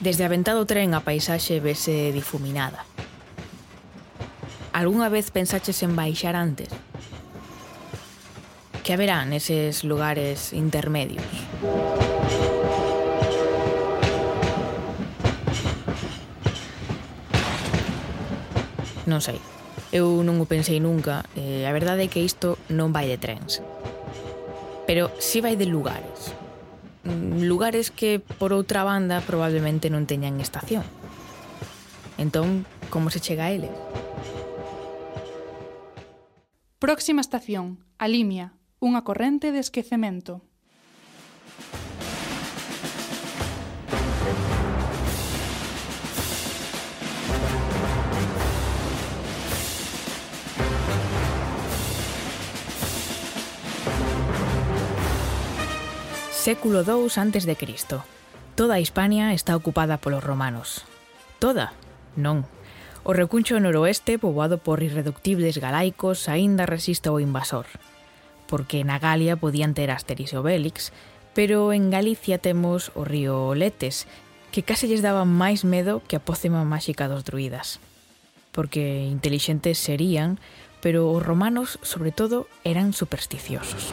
Desde a ventá do tren a paisaxe vese difuminada. Algúnha vez pensaches en baixar antes? Que haberá neses lugares intermedios? Non sei. Eu non o pensei nunca e a verdade é que isto non vai de trens. Pero si vai de lugares. Mm, lugares que por outra banda probablemente non teñan estación. Entón, como se chega a eles? Próxima estación, a Limia, unha corrente de esquecemento. Século II antes de Cristo. Toda a Hispania está ocupada polos romanos. Toda? Non. O recuncho noroeste, poboado por irreductibles galaicos, aínda resiste ao invasor. Porque na Galia podían ter Asteris e Obélix, pero en Galicia temos o río Letes, que case lles daba máis medo que a pócema máxica dos druidas. Porque intelixentes serían, pero os romanos, sobre todo, eran supersticiosos.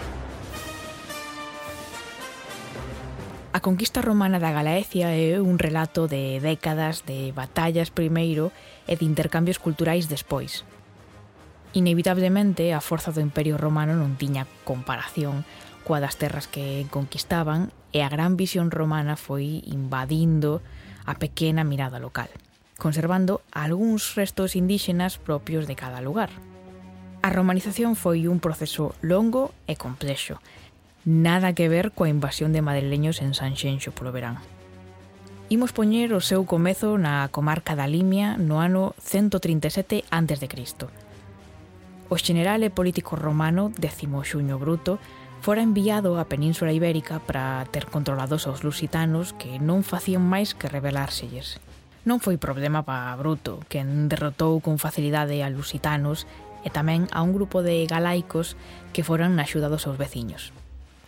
A conquista romana da Galaecia é un relato de décadas de batallas primeiro e de intercambios culturais despois. Inevitablemente, a forza do Imperio Romano non tiña comparación coa das terras que conquistaban e a gran visión romana foi invadindo a pequena mirada local, conservando algúns restos indíxenas propios de cada lugar. A romanización foi un proceso longo e complexo, nada que ver coa invasión de madrileños en Sanxenxo polo verán. Imos poñer o seu comezo na comarca da Limia no ano 137 a.C. O xeneral e político romano Décimo Xuño Bruto fora enviado á Península Ibérica para ter controlados aos lusitanos que non facían máis que rebelárselles. Non foi problema para Bruto, quen derrotou con facilidade a lusitanos e tamén a un grupo de galaicos que foran axudados aos veciños.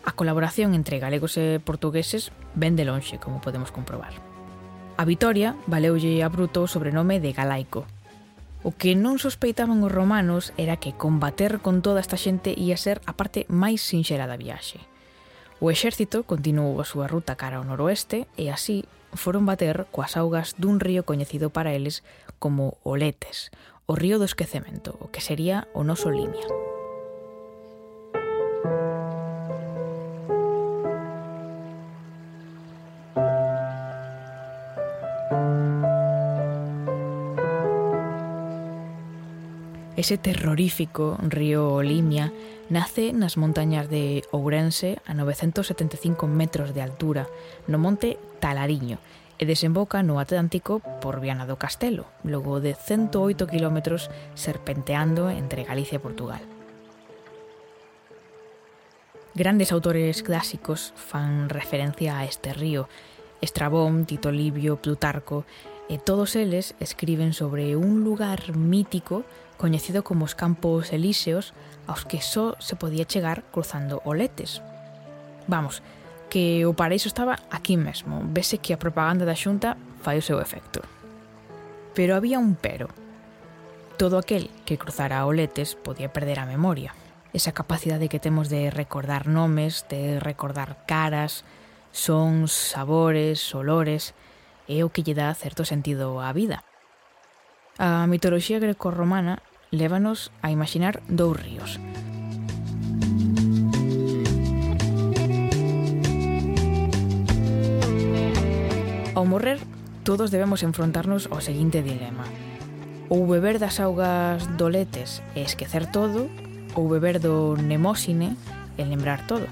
A colaboración entre galegos e portugueses ven de lonxe, como podemos comprobar. A vitoria valeulle a Bruto o sobrenome de Galaico. O que non sospeitaban os romanos era que combater con toda esta xente ia ser a parte máis sinxera da viaxe. O exército continuou a súa ruta cara ao noroeste e así foron bater coas augas dun río coñecido para eles como Oletes, o río do esquecemento, o que sería o noso Limia. Ese terrorífico río Limia nace nas montañas de Ourense a 975 metros de altura, no monte Talariño, e desemboca no Atlántico por Viana do Castelo, logo de 108 kilómetros serpenteando entre Galicia e Portugal. Grandes autores clásicos fan referencia a este río, Estrabón, Tito Livio, Plutarco, E todos eles escriben sobre un lugar mítico coñecido como os Campos Elíseos aos que só se podía chegar cruzando oletes. Vamos, que o paraíso estaba aquí mesmo, vese que a propaganda da xunta fai o seu efecto. Pero había un pero. Todo aquel que cruzara oletes podía perder a memoria, esa capacidade que temos de recordar nomes, de recordar caras, sons, sabores, olores, é o que lle dá certo sentido á vida. A mitoloxía greco-romana lévanos a imaginar dous ríos, Ao morrer, todos debemos enfrontarnos ao seguinte dilema. Ou beber das augas do letes e esquecer todo, ou beber do nemósine e lembrar todo.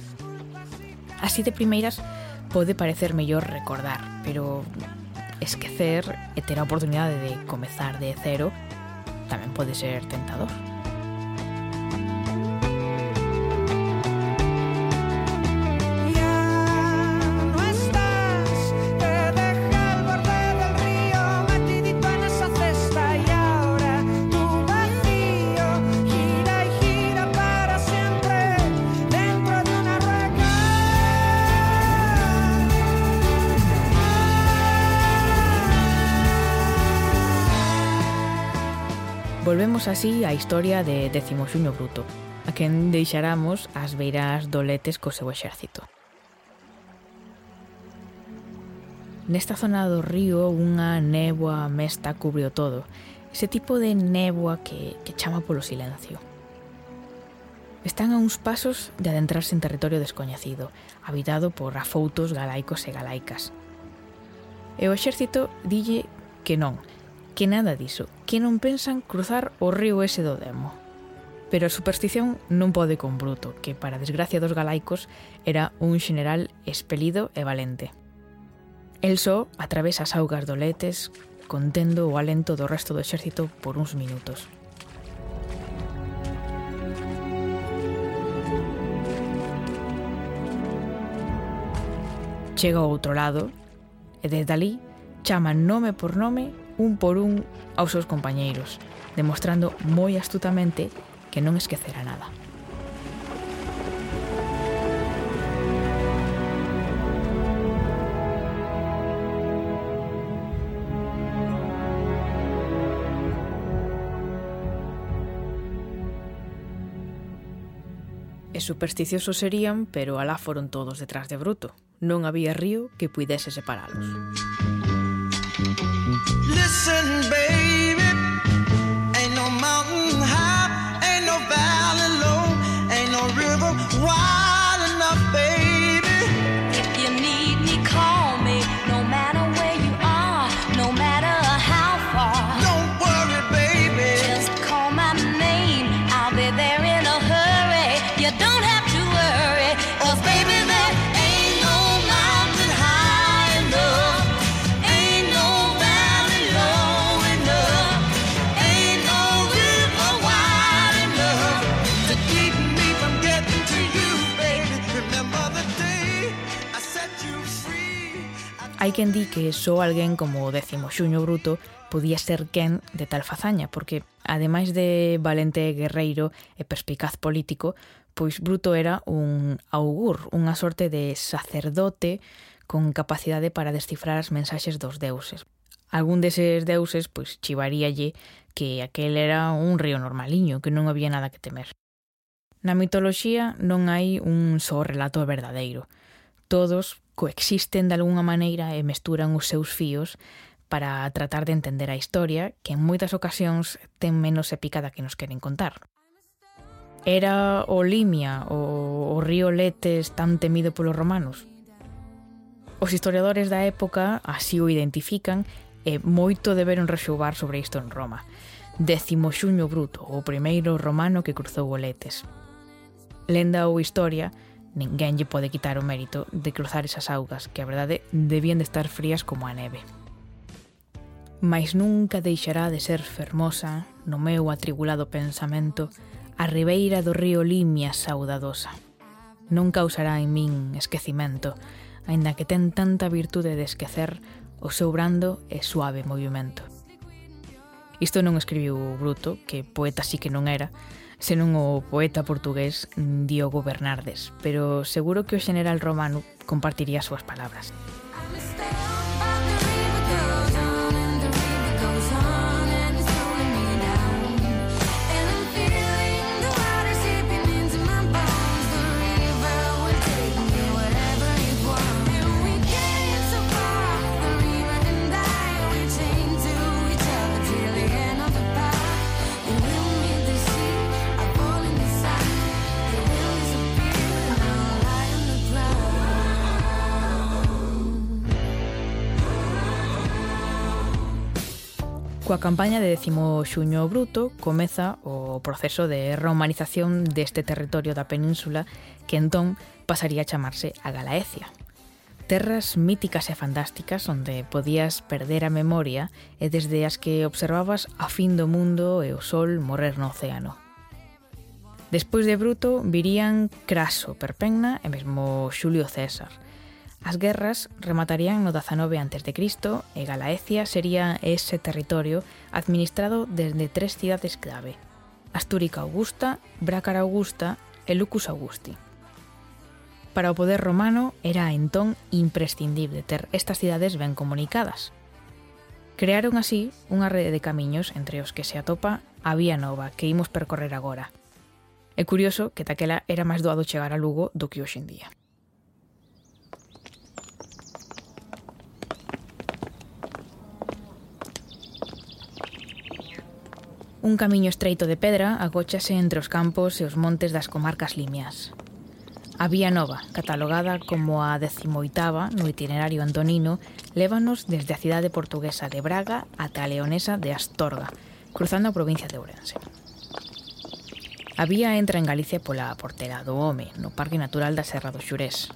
Así de primeiras pode parecer mellor recordar, pero esquecer e ter a oportunidade de comezar de cero tamén pode ser tentador. Volvemos así á historia de Décimoxuño Bruto, a quen deixaramos as beiras doletes co seu exército. Nesta zona do río unha néboa mesta cubriu todo, ese tipo de néboa que, que chama polo silencio. Están a uns pasos de adentrarse en territorio descoñecido, habitado por afoutos galaicos e galaicas. E o exército dille que non, que nada diso, que non pensan cruzar o río ese do Demo. Pero a superstición non pode con Bruto, que para desgracia dos galaicos era un xeneral espelido e valente. El só atravesa as augas do Letes, contendo o alento do resto do exército por uns minutos. Chega ao outro lado e desde ali chama nome por nome un por un aos seus compañeiros, demostrando moi astutamente que non esquecera nada. E supersticiosos serían, pero alá foron todos detrás de Bruto. Non había río que puidese separalos. Música Listen, baby, ain't no mountain high, ain't no valley low, ain't no river wide Hai quen di que só alguén como o décimo xuño bruto podía ser quen de tal fazaña, porque, ademais de valente guerreiro e perspicaz político, pois Bruto era un augur, unha sorte de sacerdote con capacidade para descifrar as mensaxes dos deuses. Algún deses deuses pois chivaríalle que aquel era un río normaliño, que non había nada que temer. Na mitoloxía non hai un só relato verdadeiro. Todos coexisten de algunha maneira e mesturan os seus fíos para tratar de entender a historia, que en moitas ocasións ten menos épica da que nos queren contar. Era o Limia, o, o río Letes tan temido polos romanos? Os historiadores da época así o identifican e moito deberon rexugar sobre isto en Roma. Décimo Xuño Bruto, o primeiro romano que cruzou o Letes. Lenda ou historia, Ninguén lle pode quitar o mérito de cruzar esas augas que a verdade debían de estar frías como a neve. Mas nunca deixará de ser fermosa, no meu atribulado pensamento, a ribeira do río Limia saudadosa. Non causará en min esquecimento, aínda que ten tanta virtude de esquecer o seu brando e suave movimento. Isto non escribiu Bruto, que poeta sí que non era, senón o poeta portugués Diogo Bernardes, pero seguro que o general romano compartiría as súas palabras. coa campaña de 10 xuño bruto comeza o proceso de romanización deste territorio da península que entón pasaría a chamarse a Galaecia. Terras míticas e fantásticas onde podías perder a memoria e desde as que observabas a fin do mundo e o sol morrer no océano. Despois de Bruto virían Craso, Perpenna e mesmo Xulio César – As guerras rematarían no 19 a.C. e Galaecia sería ese territorio administrado desde tres cidades clave, Astúrica Augusta, Brácara Augusta e Lucus Augusti. Para o poder romano era entón imprescindible ter estas cidades ben comunicadas. Crearon así unha rede de camiños entre os que se atopa a Vía Nova que imos percorrer agora. É curioso que taquela era máis doado chegar a Lugo do que hoxe en día. Un camiño estreito de pedra agóchase entre os campos e os montes das comarcas limias. A Vía Nova, catalogada como a 18ª no itinerario antonino, lévanos desde a cidade portuguesa de Braga ata a leonesa de Astorga, cruzando a provincia de Ourense. A vía entra en Galicia pola Portela do Home, no Parque Natural da Serra do Xurés,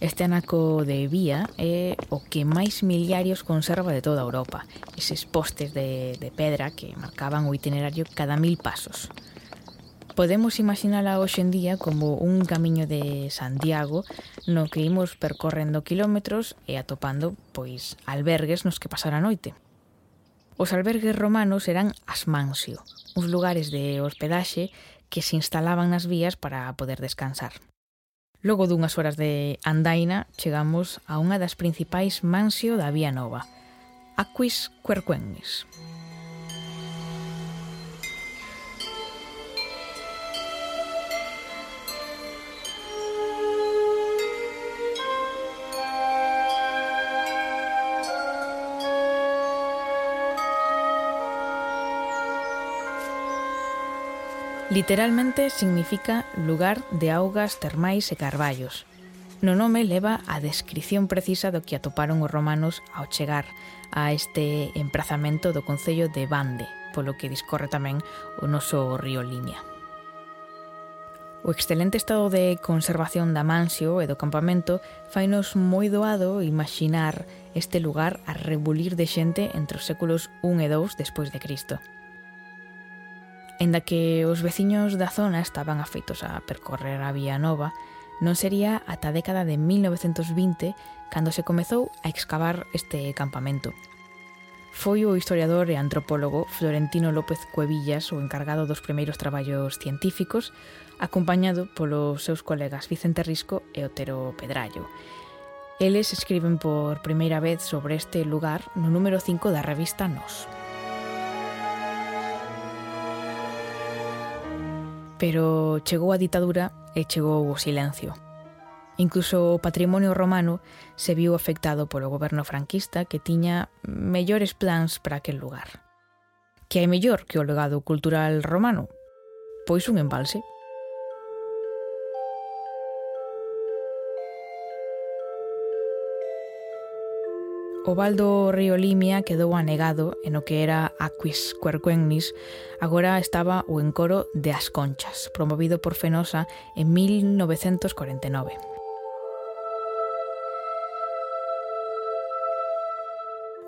Este anaco de vía é o que máis miliarios conserva de toda Europa. Eses postes de, de pedra que marcaban o itinerario cada mil pasos. Podemos imaginala hoxe en día como un camiño de Santiago no que imos percorrendo kilómetros e atopando pois albergues nos que pasar a noite. Os albergues romanos eran as mansio, uns lugares de hospedaxe que se instalaban nas vías para poder descansar. Logo dunhas horas de andaina, chegamos a unha das principais mansio da Vía Nova, Aquis Querquenis. Literalmente significa lugar de augas termais e carballos. No nome leva a descrición precisa do que atoparon os romanos ao chegar a este emprazamento do Concello de Bande, polo que discorre tamén o noso río Limia. O excelente estado de conservación da Mansio e do campamento fainos moi doado imaginar este lugar a rebulir de xente entre os séculos 1 e 2 despois de Cristo. Enda que os veciños da zona estaban afeitos a percorrer a vía nova, non sería ata a década de 1920 cando se comezou a excavar este campamento. Foi o historiador e antropólogo Florentino López Cuevillas o encargado dos primeiros traballos científicos, acompañado polos seus colegas Vicente Risco e Otero Pedrallo. Eles escriben por primeira vez sobre este lugar no número 5 da revista Nos. Pero chegou a ditadura e chegou o silencio. Incluso o patrimonio romano se viu afectado polo goberno franquista que tiña mellores plans para aquel lugar. Que hai mellor que o legado cultural romano? Pois un embalse. O val do río Limia quedou anegado e no que era Aquis Quercuennis, agora estaba o encoro de As Conchas, promovido por Fenosa en 1949.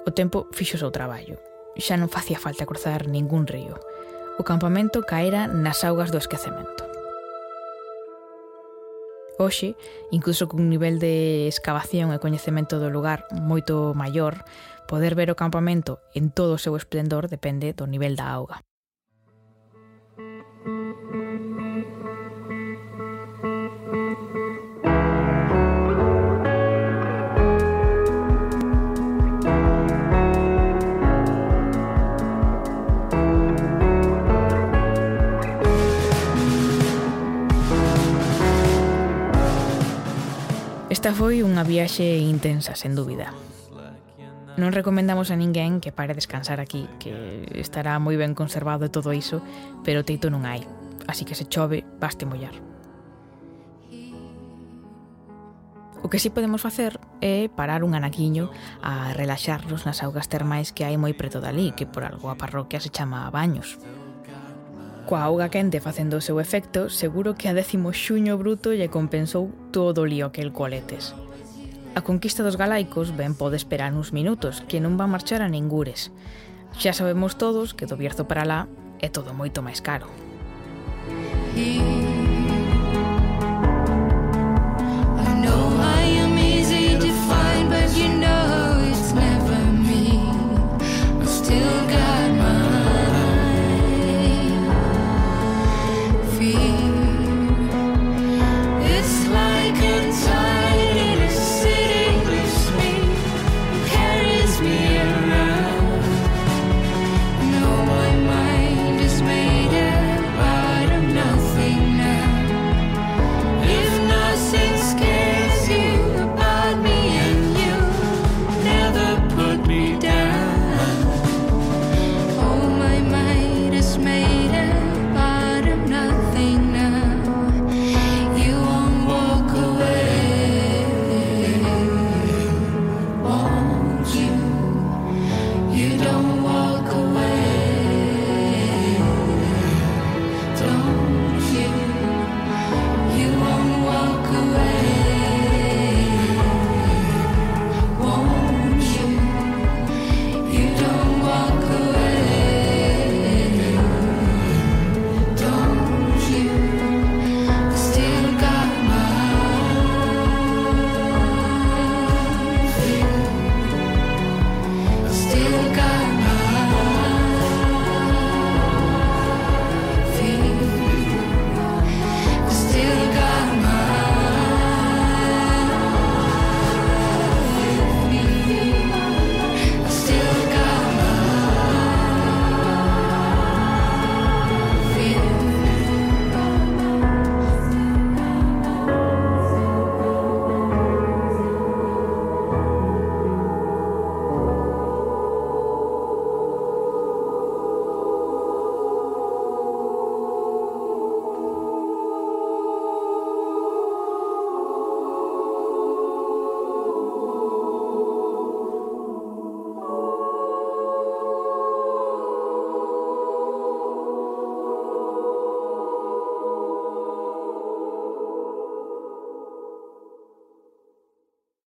O tempo fixo o seu traballo. Xa non facía falta cruzar ningún río. O campamento caera nas augas do esquecemento. Hoxe, incluso cun nivel de excavación e coñecemento do lugar moito maior, poder ver o campamento en todo o seu esplendor depende do nivel da auga. Esta foi unha viaxe intensa, sen dúbida. Non recomendamos a ninguén que pare descansar aquí, que estará moi ben conservado e todo iso, pero teito non hai, así que se chove, baste mollar. O que sí podemos facer é parar un anaquiño a relaxarnos nas augas termais que hai moi preto dali, que por algo a parroquia se chama Baños. Baños Coa auga quente facendo o seu efecto, seguro que a décimo xuño bruto lle compensou todo o lío que el coletes. A conquista dos galaicos ben pode esperar uns minutos, que non va marchar a ningures. Xa sabemos todos que do Bierzo para lá é todo moito máis caro. Yeah.